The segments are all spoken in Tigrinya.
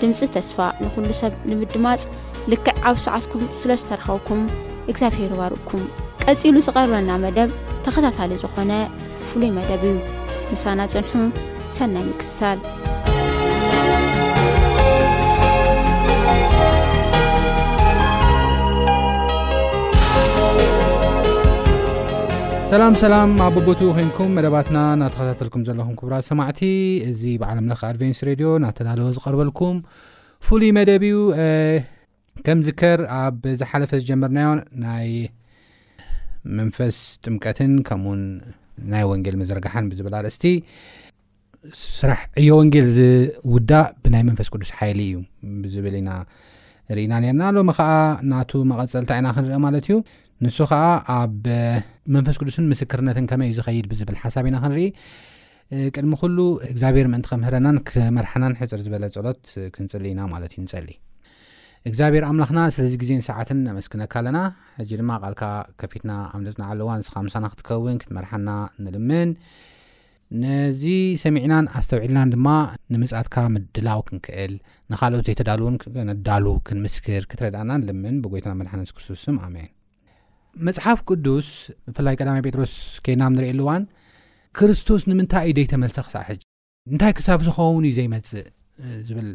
ድምጺ ተስፋ ንኹሉ ሰብ ንምድማጽ ልክዕ ኣብ ሰዓትኩም ስለ ዝተረኸብኩም እግዚኣብሄር ይባርኩም። ቀጺሉ ዝቐርበና መደብ ተኸታታሊ ዝኾነ ፍሉይ መደብ እዩ። ምሳና ጽንሑ። ሰናይ ምክትታል። ሰላም ሰላም ኣብ ቦቦትኡ ኮንኩም መደባትና እናተኸታተልኩም ዘለኹም ክቡራት ሰማዕቲ እዚ ብዓለም ለኸ ኣድቨንስ ሬድዮ ናተዳለወ ዝቐርበልኩም ፍሉይ መደብ እዩ ከም ዝከር ኣብ ዝሓለፈ ዝጀመርናዮ ናይ መንፈስ ጥምቀትን ከምኡውን ናይ ወንጌል መዘርግሓን ብዝብል ኣርእስቲ ስራሕ ዕዮ ወንጌል ዝውዳእ ብናይ መንፈስ ቅዱስ ሓይሊ እዩ ብዝብል ኢና ርኢና ነርና ሎሚ ከዓ ናቱ መቐፀልታ ኢና ክንርኢ ማለት እዩ ንሱ ኸኣ ኣብ መንፈስ ቅዱስን ምስክርነትን ከመይ እዩ ዝኸይድ ብዝብል ሓሳብ ኢና ክንርኢ ቅድሚ ኩሉ እግዚኣብሔር ምእንቲ ከምህረናን ክመርሓናን ሕፅር ዝበለ ጸሎት ክንጽሊ ኢና ማለት እዩ ንጸሊ እግዚኣብሔር ኣምላኽና ስለዚ ግዜን ሰዓትን ነመስክነካ ኣለና ሕጂ ድማ ቃልካ ከፊትና ኣብ ነፅናዓለዋ ንስኻ ምሳና ክትከውን ክትመርሓና ንልምን ነዚ ሰሚዕናን ኣስተውዒልናን ድማ ንምጽኣትካ ምድላው ክንክእል ንኻልኦት ዘይተዳልውን ከነዳሉ ክንምስክር ክትረድኣና ንልምን ብጎይታና መድሓን የሱስ ክርስቶስ ስም ኣሜን መጽሓፍ ቅዱስ ብፍላይ ቀዳማይ ጴጥሮስ ከይናም ንርእየሉ እዋን ክርስቶስ ንምንታይ እዩ ዘይተመልሰ ክሳዕ ሕጂ እንታይ ክሳብ ዝኸውን እዩ ዘይመጽእ ዝብል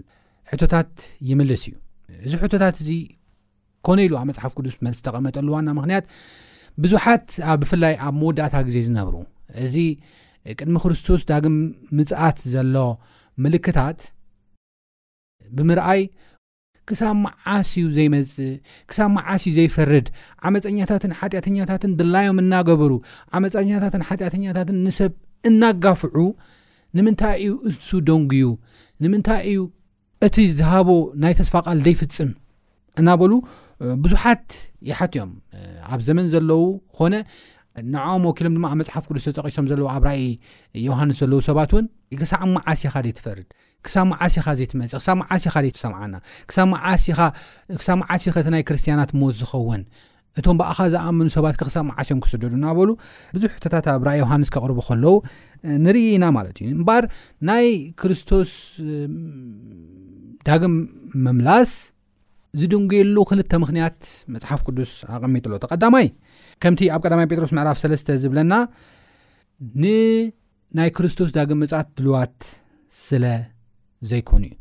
ሕቶታት ይምልስ እዩ እዚ ሕቶታት እዚ ኮነ ኢሉ ኣብ መጽሓፍ ቅዱስ መልሲ ተቐመጠሉ ዋና ምክንያት ብዙሓት ብፍላይ ኣብ መወዳእታ ግዜ ዝነብሩ እዚ ቅድሚ ክርስቶስ ዳግም ምጽኣት ዘሎ ምልክታት ብምርኣይ ክሳብ መዓስ እዩ ዘይመጽእ ክሳብ መዓስ እዩ ዘይፈርድ ዓመፀኛታትን ሓጢኣተኛታትን ድላዮም እናገበሩ ዓመፀኛታትን ሓጢኣተኛታትን ንሰብ እናጋፍዑ ንምንታይ እዩ እሱ ደንጉዩ ንምንታይ እዩ እቲ ዝሃቦ ናይ ተስፋ ቃል ዘይፍጽም እናበሉ ብዙሓት ይሓት እዮም ኣብ ዘመን ዘለዉ ኮነ ንዕኦም ወኪሎም ድማ ኣብ መፅሓፍ ቅዱስ ተጠቂሶም ዘለዉ ኣብ ራእይ ዮሃንስ ዘለዉ ሰባት እውን ክሳብ መዓስ ኢኻ ዘይትፈርድ ክሳብ መዓስ ኢኻ ዘይትመፅእ ክሳብ መዓስ ኢኻ ዘይትሰምዓና ክሳብ መዓስ ኢኻ ክሳብ መዓስ ኢኸ እቲ ናይ ክርስትያናት ሞት ዝኸውን እቶም ብኣኻ ዝኣምኑ ሰባት ከ ክሳብ መዓስ እዮም ክስደዱ እናበሉ ብዙሕ ሕቶታት ኣብ ራእይ ዮሃንስ ከቕርቡ ከለዉ ንርኢ ኢና ማለት እዩ እምበኣር ናይ ክርስቶስ ዳግም ምምላስ ዝድንጉየሉ ክልተ ምክንያት መፅሓፍ ቅዱስ ኣቐሚጥሎ ተቀዳማይ ከምቲ ኣብ ቀዳማይ ጴጥሮስ ምዕራፍ ሰለስተ ዝብለና ንናይ ክርስቶስ ዳግም ምፃት ድልዋት ስለ ዘይኮኑ እዩ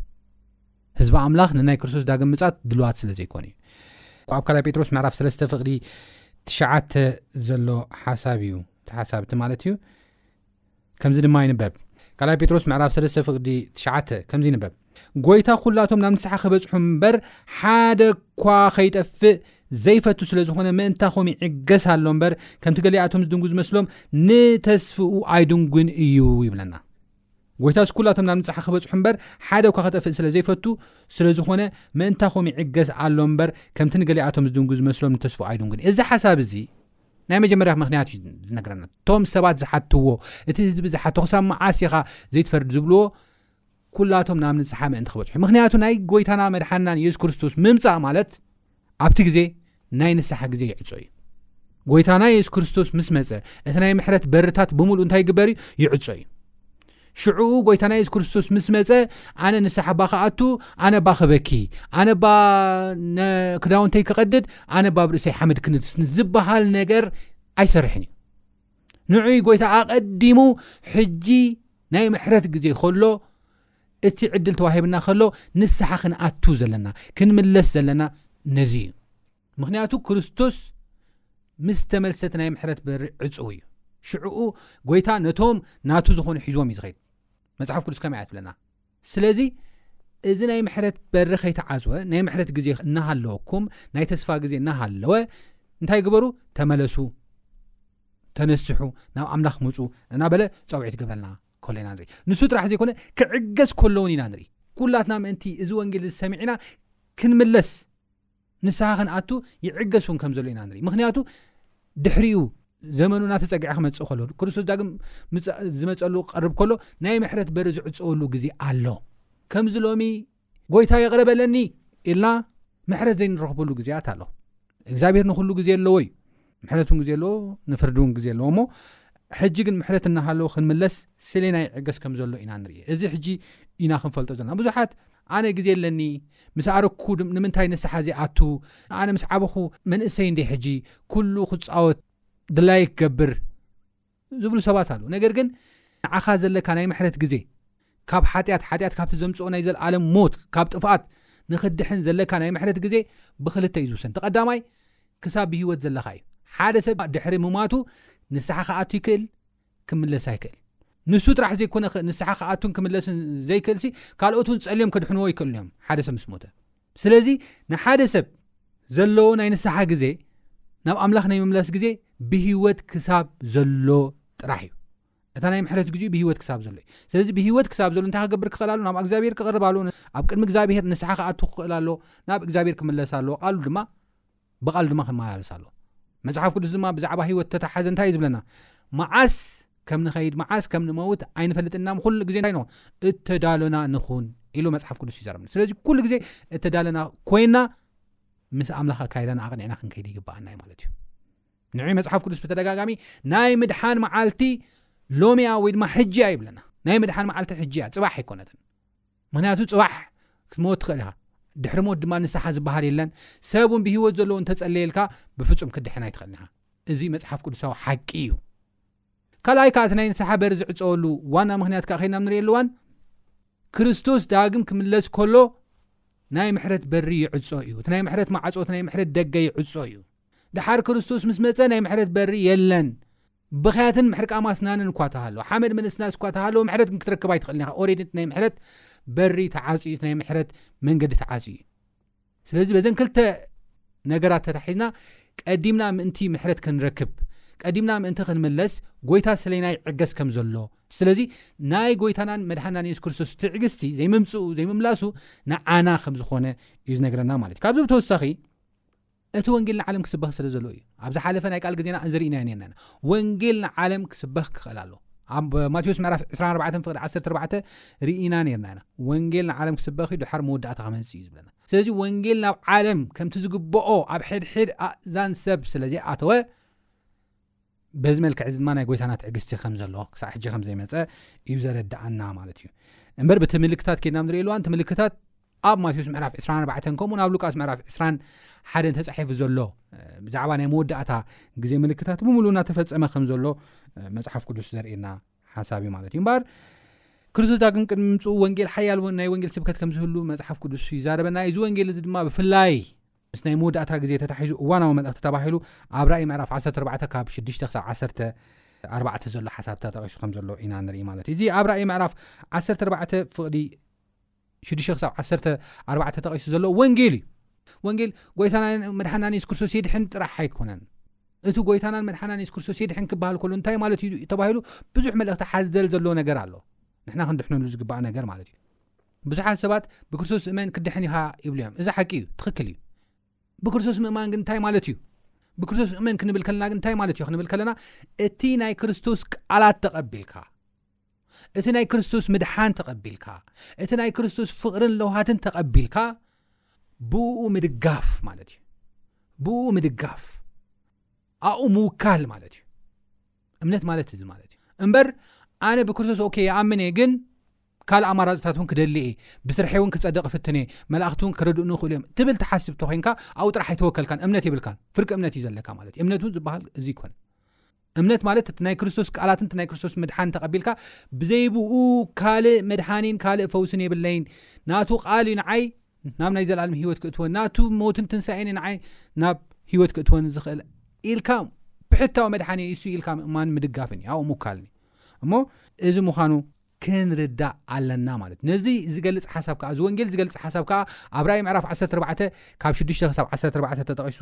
ህዝቢ ኣምላኽ ንናይ ክርስቶስ ዳግም ምጻት ድልዋት ስለ ዘይኮኑ እዩ። ኣብ ካልኣይ ጴጥሮስ ምዕራፍ ሰለስተ ፍቕዲ ትሽዓተ ዘሎ ሓሳብ እዩ እቲ ሓሳብ እቲ ማለት እዩ ከምዚ ድማ ይንበብ ካልኣይ ጴጥሮስ ምዕራፍ ሰለስተ ፍቕዲ ትሽዓተ ከምዚ ይንበብ ጎይታ ኩላቶም ናብ ንስሓ ክበጽሑ እምበር ሓደ እኳ ከይጠፍእ ዘይፈቱ ስለ ዝኾነ ምእንታኹም ይዕገስ ኣሎ እምበር ከምቲ ገሊኣቶም ዝድንጉ ዝመስሎም ንተስፍኡ ኣይድንጉን እዩ ይብለና ጐይታ ስኩላቶም ናብ ንጽሓ ክበጽሑ እምበር ሓደ እኳ ከጠፍእ ስለ ዘይፈቱ ስለ ዝኾነ ምእንታኹም ይዕገስ ኣሎ እምበር ከምቲ ንገሊኣቶም ዝድንጉ ዝመስሎም ንተስፍኡ ኣይድንጉን እዚ ሓሳብ እዚ ናይ መጀመርያ ምክንያት እዩ ዝነግረና እቶም ሰባት ዝሓትዎ እቲ ህዝቢ ዝሓቶ ክሳብ መዓስ ኢኻ ዘይትፈርድ ዝብልዎ ኩላቶም ናብ ንስሓ ምእንቲ ክበጽሑ ምክንያቱ ናይ ጎይታና መድሓናን የሱስ ክርስቶስ ምምጻእ ማለት ኣብቲ ግዜ ናይ ንስሓ ግዜ ይዕጾ እዩ ጎይታና የሱስ ክርስቶስ ምስ መጸ እቲ ናይ ምሕረት በርታት ብምሉእ እንታይ ይግበር እዩ ይዕጾ እዩ ሽዑኡ ጎይታና የሱስ ክርስቶስ ምስ መፀ ኣነ ንስሓ ባ ክኣቱ ኣነ ባ ክበኪ ኣነ ባ ክዳውንተይ ክቐድድ ኣነ ባ ብ ርእሰይ ሓመድ ክንትስኒ ዝበሃል ነገር ኣይሰርሕን እዩ ንዑይ ጎይታ ኣቐዲሙ ሕጂ ናይ ምሕረት ግዜ ከሎ እቲ ዕድል ተዋሂብና ከሎ ንስሓ ክንኣቱ ዘለና፣ ክንምለስ ዘለና ነዚ እዩ። ምኽንያቱ ክርስቶስ ምስ ተመልሰ እቲ ናይ ምሕረት በሪ ዕጹው እዩ። ሽዕኡ ጎይታ ነቶም ናቱ ዝኾኑ ሒዝዎም እዩ ዝኸይድ። መጽሓፍ ቅዱስ ከመይ እያ ትብለና። ስለዚ እዚ ናይ ምሕረት በሪ ከይተዓጽወ ናይ ምሕረት ግዜ እናሃለወኩም ናይ ተስፋ ግዜ እናሃለወ እንታይ ግበሩ? ተመለሱ፣ ተነስሑ፣ ናብ ኣምላኽ ምጹ እናበለ ጸውዒት ይገብረልና። ኮለና ንርኢ ንሱ ጥራሕ ዘይኮነ ክዕገስ ኮሎውን ኢና ንርኢ ኩላትና ምእንቲ እዚ ወንጌል እዚ ሰሚዕና ክንምለስ ንስሓ ክንኣቱ ይዕገስ እውን ከም ዘሎ ኢና ንርኢ ምክንያቱ ድሕሪኡ ዘመኑ እናተፀግዐ ክመፅእ ከሎ ክርስቶስ ዳግም ዝመፀሉ ክቀርብ ከሎ ናይ ምሕረት በሪ ዝዕፀወሉ ግዜ ኣሎ ከምዚ ሎሚ ጎይታ ይቕረ በለኒ ኢልና ምሕረት ዘይንረኽበሉ ግዜያት ኣሎ እግዚኣብሄር ንኩሉ ግዜ ኣለዎ እዩ ምሕረት እውን ግዜ ኣለዎ ንፍርዲ እውን ግዜ ኣለዎ እሞ ሕጂ ግን ምሕረት እናሃለዎ ክንምለስ ስሌ ናይ ዕገስ ከም ዘሎ ኢና ንርኢ እዚ ሕጂ ኢና ክንፈልጦ ዘለና ብዙሓት ኣነ ግዜ ኣለኒ ምስ ኣረኩ ንምንታይ ንስሓ ዘይኣቱ ኣነ ምስ ዓበኹ መንእሰይ እንደ ሕጂ ኩሉ ክፃወት ድላይ ክገብር ዝብሉ ሰባት ኣለዉ። ነገር ግን ንዓኻ ዘለካ ናይ ምሕረት ግዜ፣ ካብ ሓጢኣት፣ ሓጢኣት ካብቲ ዘምጽኦ ናይ ዘልኣለም ሞት፣ ካብ ጥፍኣት ንኽትድሕን ዘለካ ናይ ምሕረት ግዜ ብኽልተ እዩ ዝውሰን። እቲ ቀዳማይ ክሳብ ብህይወት ዘለኻ እዩ። ሓደ ሰብ ድሕሪ ምማቱ ንስሓ ክኣቱ ይክእል ክምለስ ኣይክእል። ንሱ ጥራሕ ዘይኮነ ንስሓ ክኣቱን ክምለስን ዘይክእልሲ ካልኦት እውን ጸልዮም ከድሕንዎ ኣይክእሉን እዮም ሓደ ሰብ ምስ ሞተ። ስለዚ ንሓደ ሰብ ዘለዎ ናይ ንስሓ ግዜ ናብ ኣምላኽ ናይ ምምላስ ግዜ ብሂወት ክሳብ ዘሎ ጥራሕ እዩ እታ ናይ ምሕረት ግዜኡ ብሂወት ክሳብ ዘሎ እዩ ስለዚ ብሂወት ክሳብ ዘሎ እንታይ ክገብር ክኽእል ኣሎ ናብ እግዚኣብሄር ክቕርብ ኣለ ኣብ ቅድሚ እግዚኣብሄር ንስሓ ክኣት ክኽእል ኣሎ ናብ እግዚኣብሄር ክምለስ ኣለዎ ቃሉ ድማ ብቓሉ ድማ ኺመላለስ ኣሎ። መጽሓፍ ቅዱስ ድማ ብዛዕባ ህይወት እተተሓሓዘ እንታይ እዩ ዚብለና? መዓስ ከም ንኸይድ፣ መዓስ ከም ንመውት ኣይንፈልጥን እና እሞ ዅሉ ግዜ እንታይ ንኹን? እተዳሎና ንኹን ኢሉ መጽሓፍ ቅዱስ ይዛረበና። ስለዚ ኵሉ ግዜ እተዳሎና ኰይንና ምስ ኣምላኽ ኣካይዳና ኣቕኒዕና ክንከይድ ይግብኣና እዩ ማለት እዩ። ንዕይ መጽሓፍ ቅዱስ ብተደጋጋሚ ናይ ምድሓን መዓልቲ ሎሚ እያ ወይ ድማ ሕጂ እያ ይብለና። ናይ ምድሓን መዓልቲ ሕጂ እያ፣ ጽባሕ ኣይኰነትን። ምክንያቱ ጽባሕ ክትመወት ትክእል ኢካ ድሕሪ ሞት ድማ ንስሓ ዝበሃል የለን ሰብ ውን ብሂወት ዘለዎ እንተጸለየልካ ብፍጹም ክትድሕን ኣይትክእልን ኢካ እዚ መጽሓፍ ቅዱሳዊ ሓቂ እዩ ካልኣይ ከኣ እቲ ናይ ንስሓ በሪ ዝዕጸወሉ ዋና ምክንያት ከኣ ከይና ንርእየሉ ዋን ክርስቶስ ዳግም ክምለስ ከሎ ናይ ምሕረት በሪ ይዕጾ እዩ እቲ ናይ ምሕረት ማዕጾ እቲ ናይ ምሕረት ደገ ይዕጾ እዩ ደሓር ክርስቶስ ምስ መጸ ናይ ምሕረት በሪ የለን። ብኽያትን ምሕርቃም ኣስናንን እኳ ተሃሎ፣ ሓመድ ምንስናስ እኳ ተሃለወ ምሕረት ግን ክትረክብ ኣይትኽእልን ኢኻ። ኦሬዲ እቲ ናይ ምሕረት በሪ ተዓጽዩ እዩ፣ እቲ ናይ ምሕረት መንገዲ ተዓጽዩ እዩ። ስለዚ በዘን ክልተ ነገራት ተታሒዝና ቀዲምና ምእንቲ ምሕረት ክንረክብ ቀዲምና ምእንቲ ክንምለስ ጎይታ ስለና ይዕገስ ከም ዘሎ ስለዚ ናይ ጎይታናን መድሓናን የሱስ ክርስቶስ ትዕግስቲ ዘይምምፅኡ ዘይምምላሱ ንዓና ከም ዝኾነ እዩ ዝነግረና ማለት እዩ ካብዚ ብተወሳኺ እቲ ወንጌል ንዓለም ክስበኽ ስለ ዘለዎ እዩ። ኣብ ዝሓለፈ ናይ ቃል ግዜና እዚ ርኢናዮ ኔርና ኢና። ወንጌል ንዓለም ክስበኽ ክኽእል ኣለዎ። ኣብ ማቴዎስ ምዕራፍ ዕስራን ኣርባዕተን ፍቕዲ ዓሰርተ ኣርባዕተ ርኢና ኔርና ኢና። ወንጌል ንዓለም ክስበኽ እዩ፣ ድሓር መወዳእታ ክመጽእ እዩ ዝብለና። ስለዚ ወንጌል ናብ ዓለም ከምቲ ዝግበኦ ኣብ ሕድሕድ ኣእዛን ሰብ ስለ ዘይኣተወ፣ በዚ መልክዕ እዚ ድማ ናይ ጎይታና ትዕግስቲ ከም ዘሎ ክሳዕ ሕጂ ከም ዘይመፀ እዩ ዘረድኣና ማለት እዩ እምበር በቲ ምልክታት ኬድና ንሪእየሉ ዋንቲ ምልክታት ኣብ ማቴዎስ ምዕራፍ 24 ከምኡውን ኣብ ሉቃስ ምዕራፍ 2ራ ሓደን ተፃሒፉ ዘሎ ብዛዕባ ናይ መወዳእታ ግዜ ምልክታት ብምሉ እናተፈፀመ ከም ዘሎ መፅሓፍ ቅዱስ ዘርእየና ሓሳብ እዩ ማለት እዩ እምበር ክርስቶስ ዳግም ቅድሚ ምምፅኡ ወንጌል ሓያል ናይ ወንጌል ስብከት ከም ዝህሉ መፅሓፍ ቅዱስ ይዛረበና እዚ ወንጌል እዚ ድማ ብፍላይ ምስ ናይ መወዳእታ ግዜ ተታሒዙ እዋናዊ መልእኽቲ ተባሂሉ ኣብ ራኢ ምዕራፍ ዓሰርተ ኣርባዕተ ካብ ሽዱሽተ ክሳብ ዓሰርተ ኣርባዕተ ዘሎ ሓሳብ ተጠቒሱ ከም ዘሎ ኢና ንርኢ ማለት እዩ። እዚ ኣብ ራኢ ምዕራፍ ዓሰርተ ኣርባዕተ ፍቕዲ ሽዱሽተ ክሳብ ዓሰርተ ኣርባዕተ ተጠቒሱ ዘሎ ወንጌል እዩ። ወንጌል ጎይታናን መድሓናን የሱስ ክርስቶስ የድሕን ጥራሕ ኣይኮነን። እቲ ጎይታናን መድሓናን የሱስ ክርስቶስ የድሕን ክበሃል ከሎ እንታይ ማለት እዩ ተባሂሉ ብዙሕ መልእኽቲ ሓዘል ዘሎ ነገር ኣሎ። ንሕና ክንድሕነሉ ዝግባእ ነገር ማለት እዩ። ብዙሓት ሰባት ብክርስቶስ እመን ክትድሕን ኢኻ ይብሉ እዮም እዚ ሓቂ እዩ ትኽክል እዩ ብክርስቶስ ምእማን ግን እንታይ ማለት እዩ ብክርስቶስ እመን ክንብል ከለና ግን እንታይ ማለት እዩ ክንብል ከለና እቲ ናይ ክርስቶስ ቃላት ተቐቢልካ እቲ ናይ ክርስቶስ ምድሓን ተቐቢልካ እቲ ናይ ክርስቶስ ፍቕርን ለውሃትን ተቐቢልካ ብኡ ምድጋፍ ማለት እዩ ብኡ ምድጋፍ ኣኡ ምውካል ማለት እዩ እምነት ማለት እዚ ማለት እዩ እምበር ኣነ ብክርስቶስ ኦኬ ይኣምን እየ ግን ካልእ ኣማራጺታት እውን ክደሊ እየ፣ ብስርሐይ እውን ክጸድቕ እፍትን እየ፣ መላእኽቲ እውን ክረድኡኒ ይኽእሉ እዮም ትብል ትሓስብ ተኾይንካ ኣብኡ ጥራሕ ኣይተወከልካን፣ እምነት የብልካን፣ ፍርቂ እምነት እዩ ዘለካ ማለት እዩ። እምነት እውን ዝበሃል እዚ ኣይኮነን። እምነት ማለት እቲ ናይ ክርስቶስ ቃላትን እቲ ናይ ክርስቶስ ምድሓንን ተቐቢልካ ብዘይብኡ ካልእ መድሓኒን ካልእ ፈውስን የብለይን፣ ናቱ ቃል እዩ ንዓይ ናብ ናይ ዘለኣለም ህይወት ክእትወን፣ ናቱ ሞትን ትንሳኤን እዩ ንዓይ ናብ ህይወት ክእትወን ዝኽእል ኢልካ ብሕታዊ መድሓኒ እሱ ኢልካ ምእማን ምድጋፍን እዩ፣ ኣብኡ ምውካልን እዩ። እሞ እዚ ምዃኑ ክንርዳእ ኣለና ማለት ነዚ ዝገልጽ ሓሳብ ከኣ እዚ ወንጌል ዝገልጽ ሓሳብ ከኣ ኣብ ራእይ ምዕራፍ 14 ካብ 6 ክሳብ 14 ተጠቒሱ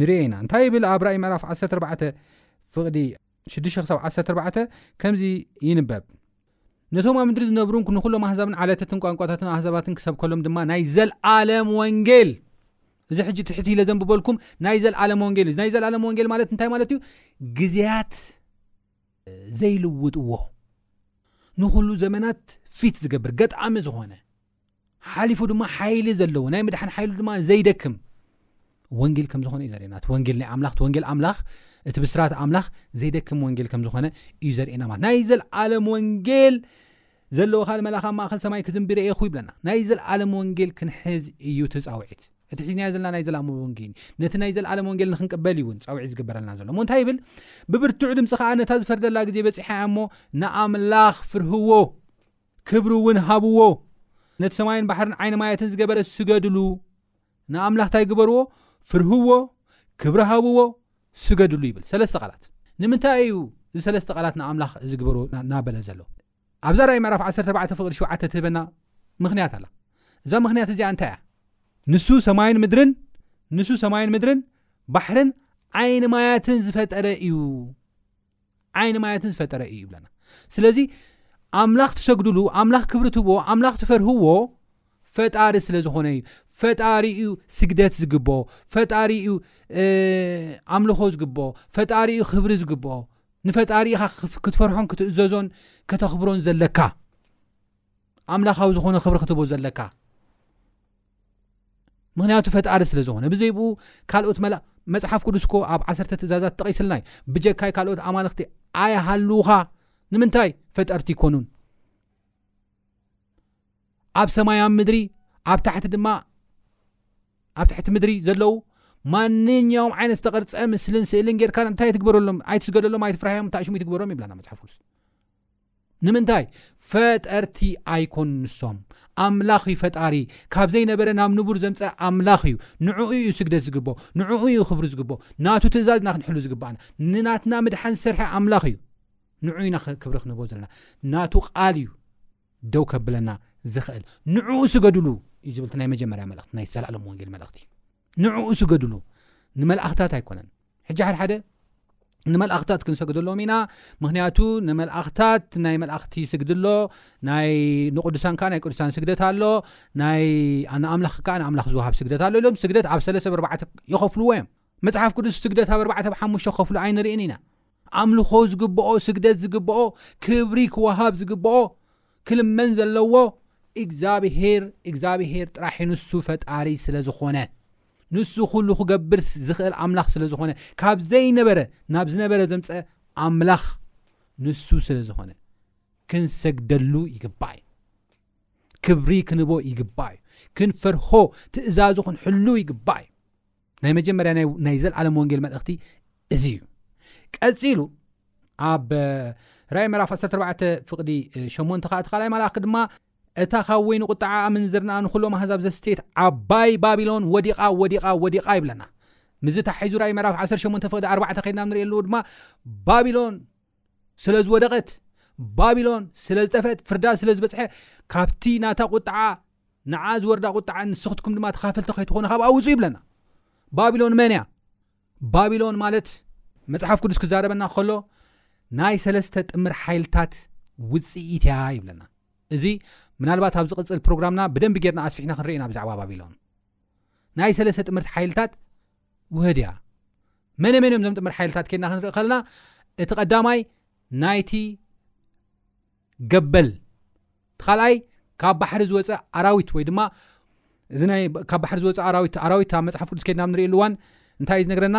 ንርዮ ኢና እንታይ ይብል ኣብ ራእይ ምዕራፍ 14 ፍቕዲ 6 ክሳብ 14 ከምዚ ይንበብ ነቶም ኣብ ምድሪ ዝነብሩን ንኩሎም ኣህዛብን ዓለተትን ቋንቋታትን ኣህዛባትን ክሰብከሎም ድማ ናይ ዘልኣለም ወንጌል እዚ ሕጂ ትሕቲ ኢለ ዘንብበልኩም ናይ ዘልኣለም ወንጌል እዩ ናይ ዘልኣለም ወንጌል ማለት እንታይ ማለት እዩ ግዜያት ዘይልውጥዎ ንኹሉ ዘመናት ፊት ዝገብር ገጣሚ ዝኾነ ሓሊፉ ድማ ሓይሊ ዘለዎ ናይ ምድሓን ሓይሉ ድማ ዘይደክም ወንጌል ከም ዝኾነ እዩ ዘርእና እቲ ወንጌል ናይ ኣምላኽ እቲ ወንጌል ኣምላኽ እቲ ብስራት ኣምላኽ ዘይደክም ወንጌል ከም ዝኾነ እዩ ዘርእና ማለት ናይ ዘለዓለም ወንጌል ዘለዎ ካል መላኻ ማእኸል ሰማይ ክዝንቢ ረኤኹ ይብለና ናይ ዘለዓለም ወንጌል ክንሕዝ እዩ ትፃውዒት እቲ ሒዝናዮ ዘለና ናይ ዘልኣሞ ወንጌል እዩ ነቲ ናይ ዘልኣለም ወንጌል ንክንቅበል እዩ እውን ፃውዒት ዝግበረልና ዘሎ እሞ እንታይ ይብል ብብርቱዕ ድምፂ ከዓ ነታ ዝፈርደላ ግዜ በፂሓ እያ እሞ ንኣምላኽ ፍርህዎ ክብሪ እውን ሃብዎ ነቲ ሰማይን ባሕርን ዓይነ ማያትን ዝገበረ ስገድሉ ንኣምላኽ እንታይ ግበርዎ ፍርህዎ ክብሪ ሃብዎ ስገድሉ ይብል ሰለስተ ቃላት ንምንታይ እዩ እዚ ሰለስተ ቃላት ንኣምላኽ ዝግበርዎ ናበለ ዘሎ ኣብዛ ራእይ ምዕራፍ ዓሰርተ ኣርባዕተ ፍቕዲ ሸውዓተ ትህበና ምኽንያት ኣላ። እዛ ምኽንያት እዚኣ እንታይ እያ? ንሱ ሰማይን ምድርን ንሱ ሰማይን ምድርን ባሕርን ዓይኒ ማያትን ዝፈጠረ እዩ ዓይኒ ማያትን ዝፈጠረ እዩ ይብለና። ስለዚ ኣምላኽ ትሰግድሉ ኣምላኽ ክብሪ ትህብዎ ኣምላኽ ትፈርህዎ ፈጣሪ ስለ ዝኾነ እዩ ፈጣሪ እዩ ስግደት ዝግብኦ ፈጣሪ እዩ ኣምልኾ ዝግብኦ ፈጣሪ እዩ ክብሪ ዝግብኦ ንፈጣሪ ኢኻ ክትፈርሖን ክትእዘዞን ከተኽብሮን ዘለካ ኣምላኻዊ ዝኾነ ክብሪ ክትቦ ዘለካ ምክንያቱ ፈጣሪ ስለ ዝኾነ ብዘይብኡ ካልኦት መላ መፅሓፍ ቅዱስ ኮ ኣብ ዓሰርተ ትእዛዛት ጠቂስልና እዩ ብጀካይ ካልኦት ኣማልክቲ ኣይሃልውካ ንምንታይ ፈጠርቲ ይኮኑን ኣብ ሰማይ ኣብ ምድሪ ኣብ ታሕቲ ድማ ኣብ ትሕቲ ምድሪ ዘለዉ ማንኛውም ዓይነት ዝተቐርፀ ምስልን ስእልን ጌርካ እንታይ ኣይትግበረሎም ኣይትስገደሎም ኣይትፍራሕዮም እንታሽሙ ይትግበሮም ይብላና መፅሓፍ ቅዱስ ንምንታይ ፈጠርቲ ኣይኮን ንሶም ኣምላኽ እዩ ፈጣሪ ካብ ዘይነበረ ናብ ንቡር ዘምፀ ኣምላኽ እዩ ንዕኡ እዩ ስግደት ዝግብ ንዕኡ እዩ ክብሪ ዝግብ ናቱ ትእዛዝ ና ክንሕሉ ዝግባኣና ንናትና ምድሓን ዝሰርሐ ኣምላኽ እዩ ንዑ ኢና ክብሪ ክንህቦ ዘለና ናቱ ቃል እዩ ደው ከብለና ዝኽእል ንዕኡ ስገድሉ እዩ ዝብል እቲ ናይ መጀመርያ መልእኽቲ ናይ ዘላለም ወንጌል መልእኽቲ ንዕኡ ስገድሉ ንመልኣኽታት ኣይኮነን ሕጂ ሓደ ሓደ ንመልእኽታት ክንሰግደሎም ኢና ምክንያቱ ንመልእኽታት ናይ መልእኽቲ ስግዲ ኣሎ ናይ ንቅዱሳን ከዓ ናይ ቅዱሳን ስግደት ኣሎ ናይ ንኣምላኽ ከዓ ንኣምላኽ ዝውሃብ ስግደት ኣሎ ኢሎም ስግደት ኣብ ሰለስተ ብርባዕተ ይኸፍልዎ እዮም መፅሓፍ ቅዱስ ስግደት ኣብ ኣርባዕተ ብሓሙሽተ ከፍሉ ኣይንርእን ኢና ኣምልኾ ዝግብኦ ስግደት ዝግብኦ ክብሪ ክወሃብ ዝግብኦ ክልመን ዘለዎ እግዛብሄር እግዛብሄር ጥራሕዩ ንሱ ፈጣሪ ስለ ዝኾነ ንሱ ኩሉ ክገብር ዝኽእል ኣምላኽ ስለ ዝኾነ ካብ ዘይነበረ ናብ ዝነበረ ዘምፀ ኣምላኽ ንሱ ስለ ዝኾነ ክንሰግደሉ ይግባእ እዩ ክብሪ ክንቦ ይግባእ እዩ ክንፈርሆ ትእዛዙ ክንሕሉ ይግባእ እዩ ናይ መጀመርያ ናይ ዘለዓለም ወንጌል መልእኽቲ እዚ እዩ ቀፂሉ ኣብ ራይ መራፍ 14 ፍቕዲ 8 ኸ እቲ ካልይ መላእክ ድማ እታ ካብ ወይኒ ቁጣዓ ኣምንዝርና ንኩሎም ኣህዛብ ዘስተየት ዓባይ ባቢሎን ወዲቓ ወዲቓ ወዲቓ ይብለና ምስዚ ታሒዙ ራይ መራፍ 18 ፍቕዲ 4 ከድና ንሪእየለዎ ድማ ባቢሎን ስለ ዝወደቐት ባቢሎን ስለ ዝጠፍአት ፍርዳ ስለ ዝበፅሐ ካብቲ ናታ ቁጥዓ ንዓ ዝወርዳ ቁጥዓ ንስክትኩም ድማ ተካፈልቲ ከይትኾኑ ካብኣ ውፁ ይብለና ባቢሎን መን እያ ባቢሎን ማለት መፅሓፍ ቅዱስ ክዛረበና ከሎ ናይ ሰለስተ ጥምር ሓይልታት ውፅኢት እያ ይብለና እዚ ምናልባት ኣብ ዝቕፅል ፕሮግራምና ብደንቢ ጌርና ኣስፊሕና ክንርኢ ኢና ብዛዕባ ባቢሎን ናይ ሰለስተ ጥምርቲ ሓይልታት ውህድያ መነ መን እዮም ዞም ጥምር ሓይልታት ኬድና ክንርኢ ከለና እቲ ቀዳማይ ናይቲ ገበል እቲ ካልኣይ ካብ ባሕሪ ዝወፀ ኣራዊት ወይ ድማ እዚ ናይ ካብ ባሕሪ ዝወፀ ኣራዊት ኣራዊት ኣብ መፅሓፍ ቅዱስ ኬድና ንሪእሉ እዋን እንታይ እዩ ዝነግረና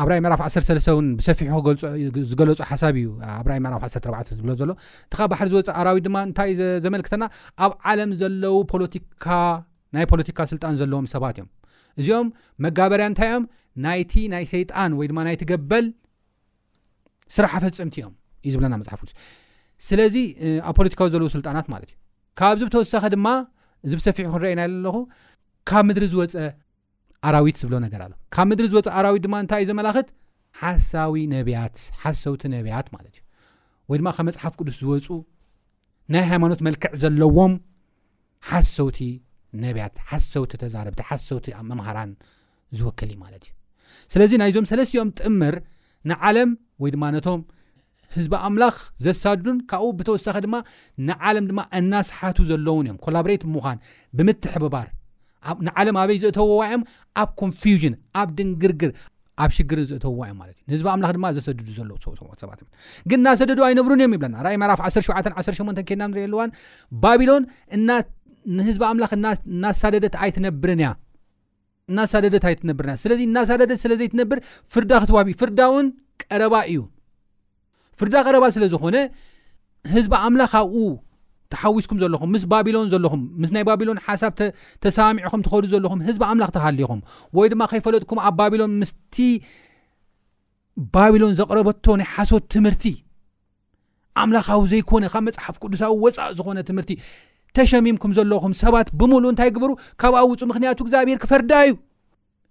ኣብራይ ምዕራፍ 13 እውን ብሰፊሑ ዝገለፁ ሓሳብ እዩ ኣብራይ ምዕራፍ 14 ዝብሎ ዘሎ እቲ ካብ ባሕሪ ዝወፀ ኣራዊት ድማ እንታይ እዩ ዘመልክተና ኣብ ዓለም ዘለው ፖለቲካ ናይ ፖለቲካ ስልጣን ዘለዎም ሰባት እዮም። እዚኦም መጋበርያ እንታይ እዮም? ናይቲ ናይ ሰይጣን ወይ ድማ ናይቲ ገበል ስራሕ ኣፈፀምቲ እዮም እዩ ዝብለና መፅሓፍ ቅዱስ። ስለዚ ኣብ ፖለቲካዊ ዘለዉ ስልጣናት ማለት እዩ። ካብዚ ብተወሳኺ ድማ እዚ ብሰፊሑ ክንረአና ኣለኹ ካብ ምድሪ ዝወፀ ኣራዊት ዝብሎ ነገር ኣሎ። ካብ ምድሪ ዝወፀ ኣራዊት ድማ እንታይ እዩ ዘመላኽት? ሓሳዊ ነቢያት፣ ሓሰውቲ ነቢያት ማለት እዩ። ወይ ድማ ካብ መፅሓፍ ቅዱስ ዝወፁ ናይ ሃይማኖት መልክዕ ዘለዎም ሓሰውቲ ነብያት ሓሰውቲ ተዛረብቲ ሓሰውቲ መምሃራን ዝውክል እዩ ማለት እዩ ስለዚ ናይዞም ሰለስትኦም ጥምር ንዓለም ወይ ድማ ነቶም ህዝቢ ኣምላኽ ዘሳድዱን ካብኡ ብተወሳኺ ድማ ንዓለም ድማ እናስሓቱ ዘለውን እዮም ኮላብሬት ምዃን ብምትሕብባር ንዓለም ኣበይ ዘእተውዋ እዮም ኣብ ኮንፊውዥን ኣብ ድንግርግር ኣብ ሽግር ዘእተውዋ እዮም ማለት እዩ ንህዝቢ ኣምላኽ ድማ ዘሰድዱ ዘለዉ ሰባት ግን እናሰደዱ ኣይነብሩን እዮም ይብለና ራእይ መራፍ 1718 ኬድና ንሪኦ ኣለዋን ባቢሎን እና ንህዝቢ ኣምላኽ እናሳደደት ኣይትነብርን እያ እናሳደደት ኣይትነብርን እያ ስለዚ እናሳደደት ስለ ዘይትነብር ፍርዳ ክትዋብ እዩ ፍርዳ እውን ቀረባ እዩ ፍርዳ ቀረባ ስለ ዝኾነ ህዝቢ ኣምላኽ ኣብኡ ተሓዊስኩም ዘለኹም ምስ ባቢሎን ዘለኹም ምስ ናይ ባቢሎን ሓሳብ ተሰማሚዕኹም ትኸዱ ዘለኹም ህዝቢ ኣምላኽ ተሃሊኹም ወይ ድማ ከይፈለጥኩም ኣብ ባቢሎን ምስቲ ባቢሎን ዘቕረበቶ ናይ ሓሶት ትምህርቲ ኣምላኻዊ ዘይኮነ ካብ መፅሓፍ ቅዱሳዊ ወፃእ ዝኾነ ትምህርቲ ተሸሚምኩም ዘለኹም ሰባት ብምሉእ እንታይ ግበሩ ካብኣ ውፁ ምክንያቱ እግዚኣብሄር ክፈርዳ እዩ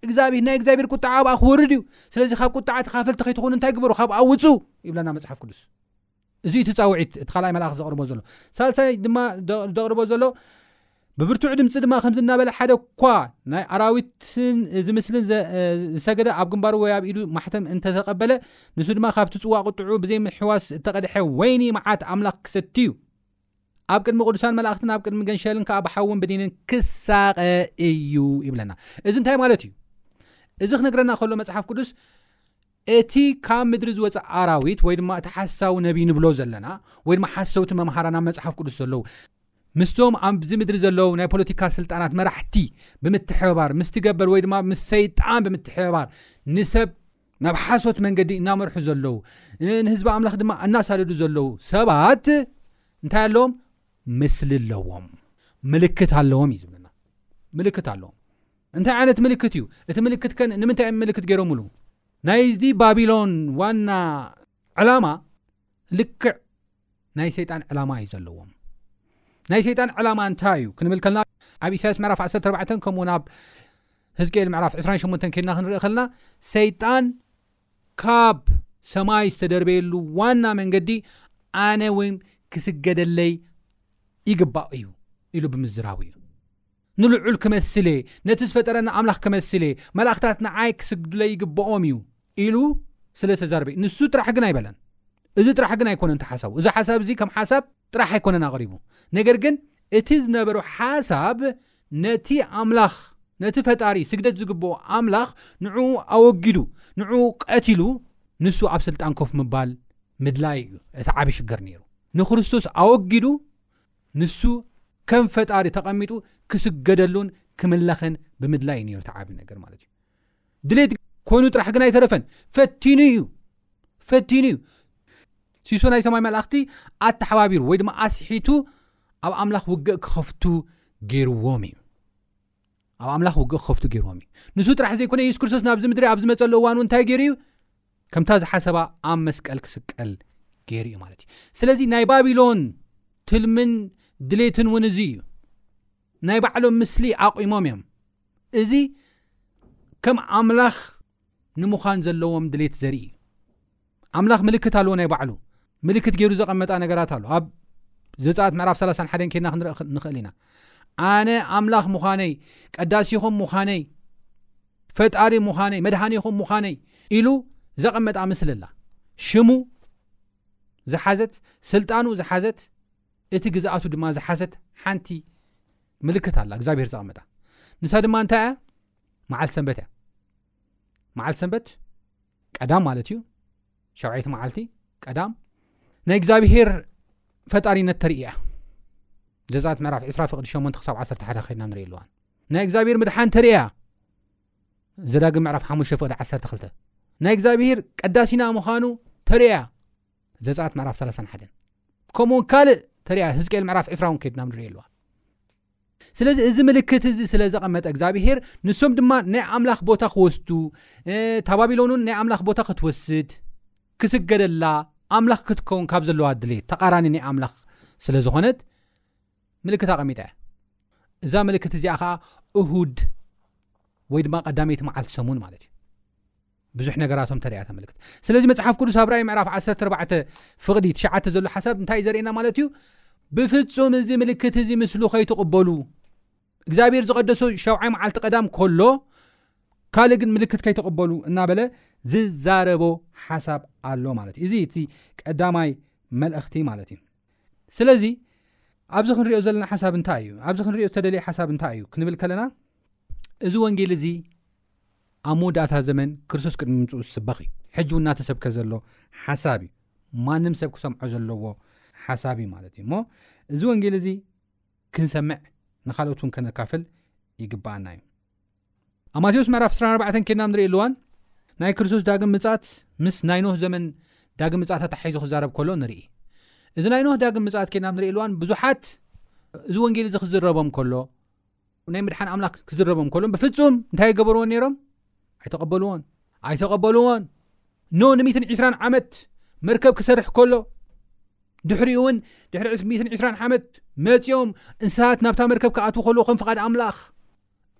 እግዚኣብሔር ናይ እግዚኣብሔር ቁጣዓ ኣብኣ ክወርድ እዩ ስለዚ ካብ ቁጣዓ ተካፈልቲ ከይትኾኑ እንታይ ግበሩ ካብኣ ውፁ ይብለና መፅሓፍ ቅዱስ እዚ እቲ ፃውዒት እቲ ካልኣይ መልኣኽ ዘቕርቦ ዘሎ ሳልሳይ ድማ ዘቕርቦ ዘሎ ብብርቱዕ ድምፂ ድማ ከምዚ እናበለ ሓደ እኳ ናይ ኣራዊትን ዝምስልን ዝሰገደ ኣብ ግንባሩ ወይ ኣብ ኢዱ ማሕተም እንተተቐበለ ንሱ ድማ ካብቲ ፅዋ ቁጥዑ ብዘይምሕዋስ እተቐድሐ ወይኒ መዓት ኣምላኽ ክሰቲ እዩ ኣብ ቅድሚ ቅዱሳን መላእኽትን ኣብ ቅድሚ ገንሸልን ከዓ ብሓውን ብዲንን ክሳቐ እዩ ይብለና እዚ እንታይ ማለት እዩ እዚ ክነግረና ከሎ መፅሓፍ ቅዱስ እቲ ካብ ምድሪ ዝወፅእ ኣራዊት ወይ ድማ እቲ ሓሳዊ ነቢ ንብሎ ዘለና ወይ ድማ ሓሰውቲ መምሃራን ኣብ መፅሓፍ ቅዱስ ዘለዉ ምስቶም ኣብዚ ምድሪ ዘለዉ ናይ ፖለቲካ ስልጣናት መራሕቲ ብምትሕብባር ምስ ትገበር ወይ ድማ ምስ ሰይጣን ብምትሕብባር ንሰብ ናብ ሓሶት መንገዲ እናመርሑ ዘለዉ ንህዝቢ ኣምላኽ ድማ እናሳደዱ ዘለዉ ሰባት እንታይ ኣለዎም ምስሊ ኣለዎም ምልክት ኣለዎም እዩ ዝብለና ምልክት ኣለዎም እንታይ ዓይነት ምልክት እዩ እቲ ምልክት ከ ንምንታይ ምልክት ገይሮምሉ ናይዚ ባቢሎን ዋና ዕላማ ልክዕ ናይ ሰይጣን ዕላማ እዩ ዘለዎም ናይ ሰይጣን ዕላማ እንታይ እዩ ክንብል ከልና ኣብ ኢሳያስ ምዕራፍ 14 ከምኡውን ኣብ ህዝቅኤል ምዕራፍ 28 ኬድና ክንርኢ ከለና ሰይጣን ካብ ሰማይ ዝተደርበየሉ ዋና መንገዲ ኣነ ውን ክስገደለይ ይግባእ እዩ ኢሉ ብምዝራቡ እዩ ንልዑል ክመስል እየ፣ ነቲ ዝፈጠረኒ ኣምላኽ ክመስል እየ፣ መላእኽታት ንዓይ ክስግዱለይ ይግብኦም እዩ ኢሉ ስለ ዝተዛረበ እዩ። ንሱ ጥራሕ ግን ኣይበለን። እዚ ጥራሕ ግን ኣይኮነን እቲ ሓሳቡ። እዚ ሓሳብ እዚ ከም ሓሳብ ጥራሕ ኣይኮነን ኣቕሪቡ። ነገር ግን እቲ ዝነበሮ ሓሳብ ነቲ ኣምላኽ ነቲ ፈጣሪ ስግደት ዝግብኦ ኣምላኽ ንዕኡ ኣወጊዱ ንዕኡ ቀቲሉ ንሱ ኣብ ስልጣን ኮፍ ምባል ምድላይ እዩ እቲ ዓቢ ሽግር ነይሩ። ንክርስቶስ ኣወጊዱ ንሱ ከም ፈጣሪ ተቐሚጡ ክስገደሉን ክምለኽን ብምድላይ እዩ ነይሩ እቲ ዓቢ ነገር ማለት እዩ ድሌት ኮይኑ ጥራሕ ግን ኣይተረፈን ፈቲኑ እዩ ፈቲኑ እዩ ሲሶ ናይ ሰማይ መላእኽቲ ኣተሓባቢሩ ወይ ድማ ኣስሒቱ ኣብ ኣምላኽ ውግእ ክኸፍቱ ገይርዎም እዩ ኣብ ኣምላኽ ውግእ ክኸፍቱ ገይርዎም እዩ ንሱ ጥራሕ ዘይኮነ የሱስ ክርስቶስ ናብዚ ምድሪ ኣብ ዝመፀሉ እዋን እውን እንታይ ገይሩ እዩ ከምታ ዝሓሰባ ኣብ መስቀል ክስቀል ገይሩ እዩ ማለት እዩ ስለዚ ናይ ባቢሎን ትልምን ድሌትን እውን እዚ እዩ ናይ ባዕሎም ምስሊ ኣቑሞም እዮም እዚ ከም ኣምላኽ ንምዃን ዘለዎም ድሌት ዘርኢ እዩ ኣምላኽ ምልክት ኣለዎ ናይ ባዕሉ ምልክት ገይሩ ዘቐመጣ ነገራት ኣሎ ኣብ ዘፃኣት ምዕራፍ 31 ኬድና ክንረእ ንኽእል ኢና ኣነ ኣምላኽ ምዃነይ ቀዳሲኹም ምዃነይ ፈጣሪ ምዃነይ መድሃኒኹም ምዃነይ ኢሉ ዘቐመጣ ምስሊ ኣላ ሽሙ ዝሓዘት ስልጣኑ ዝሓዘት እቲ ግዝኣቱ ድማ ዝሓዘት ሓንቲ ምልክት ኣላ እግዚኣብሄር ዘቐመጣ ንሳ ድማ እንታይ እያ መዓልቲ ሰንበት እያ መዓልቲ ሰንበት ቀዳም ማለት እዩ ሸውዓይቲ መዓልቲ ቀዳም ናይ እግዚኣብሄር ፈጣሪነት ተርኢ እያ ዘዛት ምዕራፍ 2ስራ ፍቅዲ 8 ክሳብ 1 ሓደ ከድና ንሪኢ ኣለዋን ናይ እግዚኣብሄር ምድሓን ተርእያ ዘዳግ ምዕራፍ ሓ ፍቅዲ 12 ናይ እግዚኣብሄር ቀዳሲና ምዃኑ ተርእያ ዘዛት ምዕራፍ 3ሓ ከምኡውን ካልእ ተርእያ ህዝቅኤል ምዕራፍ 2ስራ ውን ከድና ንሪኢ ኣለዋ ስለዚ እዚ ምልክት እዚ ስለ ዘቐመጠ እግዚኣብሄር ንሶም ድማ ናይ ኣምላኽ ቦታ ክወስዱ እታ ባቢሎን እውን ናይ ኣምላኽ ቦታ ክትወስድ ክስገደላ ኣምላኽ ክትከውን ካብ ዘለዋ ድሌት ተቃራኒ ናይ ኣምላኽ ስለ ዝኾነት ምልክት ኣቐሚጣ እያ እዛ ምልክት እዚኣ ከዓ እሁድ ወይ ድማ ቀዳመይቲ መዓልቲ ሰሙን ማለት እዩ ብዙሕ ነገራቶም እንታይ እያ ተመልክት ስለዚ መጽሓፍ ቅዱስ ኣብ ራእይ ምዕራፍ 14 ፍቕዲ ትሽዓተ ዘሎ ሓሳብ እንታይ እዩ ዘርእየና ማለት እዩ ብፍጹም እዚ ምልክት እዚ ምስሉ ከይትቕበሉ እግዚኣብሔር ዝቐደሶ ሸውዓይ መዓልቲ ቀዳም ከሎ ካልእ ግን ምልክት ከይተቕበሉ እናበለ ዝዛረቦ ሓሳብ ኣሎ ማለት እዩ እዚ እቲ ቀዳማይ መልእኽቲ ማለት እዩ ስለዚ ኣብዚ ክንሪኦ ዘለና ሓሳብ እንታይ እዩ ኣብዚ ክንሪኦ ዝተደለየ ሓሳብ እንታይ እዩ ክንብል ከለና እዚ ወንጌል እዚ ኣብ መወዳእታ ዘመን ክርስቶስ ቅድሚ ምምጽኡ ዝስበኽ እዩ። ሕጂ እውን እናተሰብከ ዘሎ ሓሳብ እዩ። ማንም ሰብ ክሰምዖ ዘለዎ ሓሳብ እዩ ማለት እዩ። እሞ እዚ ወንጌል እዚ ክንሰምዕ ንኻልኦት እውን ከነካፍል ይግብኣና እዩ። ኣብ ማቴዎስ ምዕራፍ 24 ኬድና ንርእየሉ እዋን ናይ ክርስቶስ ዳግም ምጽኣት ምስ ናይ ኖህ ዘመን ዳግም ምጽኣት ኣተሓሒዙ ክዛረብ ከሎ ንርኢ። እዚ ናይ ኖህ ዳግም ምጽኣት ኬድና ንርእየሉ እዋን ብዙሓት እዚ ወንጌል እዚ ክዝረቦም ከሎ ናይ ምድሓን ኣምላኽ ክዝረቦም ከሎ ብፍጹም እንታይ ይገበርዎን ነይሮም ኣይተቐበልዎን ኣይተቐበልዎን ኖ ን1 20 ዓመት መርከብ ክሰርሕ ከሎ ድሕሪኡ እውን ድሕሪ 120 ዓመት መፂኦም እንስሳት ናብታ መርከብ ክኣትዉ ከልዎ ከም ፍቓድ ኣምላኽ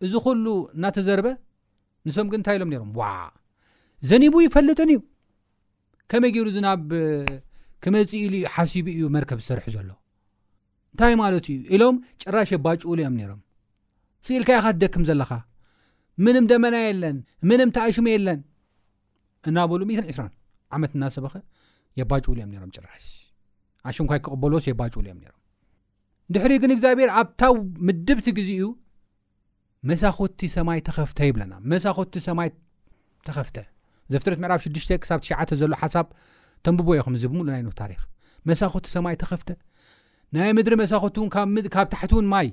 እዚ ኩሉ እናተዘርበ ንሶም ግን እንታይ ኢሎም ነይሮም ዋ ዘኒቡ ይፈልጥን እዩ ከመይ ገይሩ ዝናብ ክመፅእ ኢሉ ዩ ሓሲቡ እዩ መርከብ ዝሰርሑ ዘሎ እንታይ ማለት እዩ ኢሎም ጭራሽ የባጭውሉ እዮም ነይሮም ስኢልካ ኢኻ ትደክም ዘለኻ ምንም ደመና የለን ምንም ተኣሽሙ የለን እናበሉ 120 ዓመት እናሰበኸ የባጭውሉ እዮም ነሮም ጭራሽ ኣሽንኳይ ክቕበሎስ የባጭውሉ እዮም ነሮም ድሕሪ ግን እግዚኣብሔር ኣብታ ምድብቲ ግዜ እዩ መሳኹቲ ሰማይ ተኸፍተ ይብለና መሳኹቲ ሰማይ ተኸፍተ ዘፍጥረት ምዕራፍ ሽዱሽተ ክሳብ ትሽዓተ ዘሎ ሓሳብ ተንብቦ ኢኹም እዚ ብምሉእ ናይ ኖህ ታሪክ መሳኹቲ ሰማይ ተኸፍተ ናይ ምድሪ መሳኹቲ እውን ካብ ታሕቲ እውን ማይ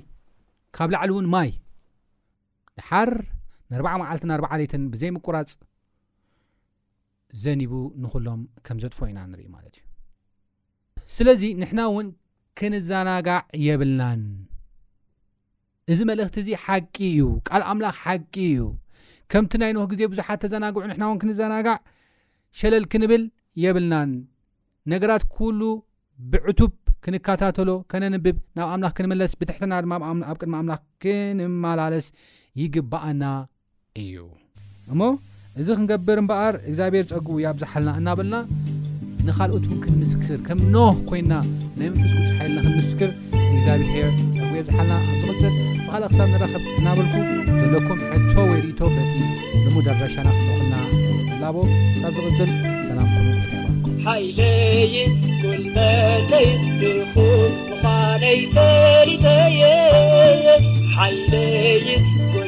ካብ ላዕሊ እውን ማይ ድሓር ንኣርባዓ መዓልትን ኣርባዓ ለይትን ብዘይ ምቁራፅ ዘኒቡ ንኹሎም ከም ዘጥፎ ኢና ንርኢ ማለት እዩ ስለዚ ንሕና እውን ክንዘናጋዕ የብልናን እዚ መልእኽቲ እዚ ሓቂ እዩ ቃል ኣምላኽ ሓቂ እዩ ከምቲ ናይ ኖህ ግዜ ብዙሓት ተዘናግዑ ንሕና እውን ክንዘናጋዕ ሸለል ክንብል የብልናን ነገራት ኩሉ ብዕቱብ ክንከታተሎ ከነንብብ ናብ ኣምላኽ ክንምለስ ብትሕትና ድማ ኣብ ቅድሚ ኣምላኽ ክንመላለስ ይግባኣና እዩ። እሞ እዚ ክንገብር እምበኣር እግዚኣብሔር ጸግኡ ያብዝሓልና እናበልና ንኻልኦት እውን ክንምስክር ከም ኖህ ኮይና ናይ መንፈስ ቅዱስ ሓይልና ክንምስክር እግዚኣብሔር ጸግኡ የብዝሓልና ኣብ ዝቕጽል ብኻልእ ክሳብ ንራኸብ እናበልኩ ዘለኩም ሕቶ ወይ ርእቶ በቲ ልሙድ ኣድራሻና ክትልኹልና እላቦ ክሳብ ዝቕጽል ሰላም ኩኑ ይባርኩም ሓይለይ ጉልበተይ ድኹም ምዃነይ ፈሊጠየ ሓይለይ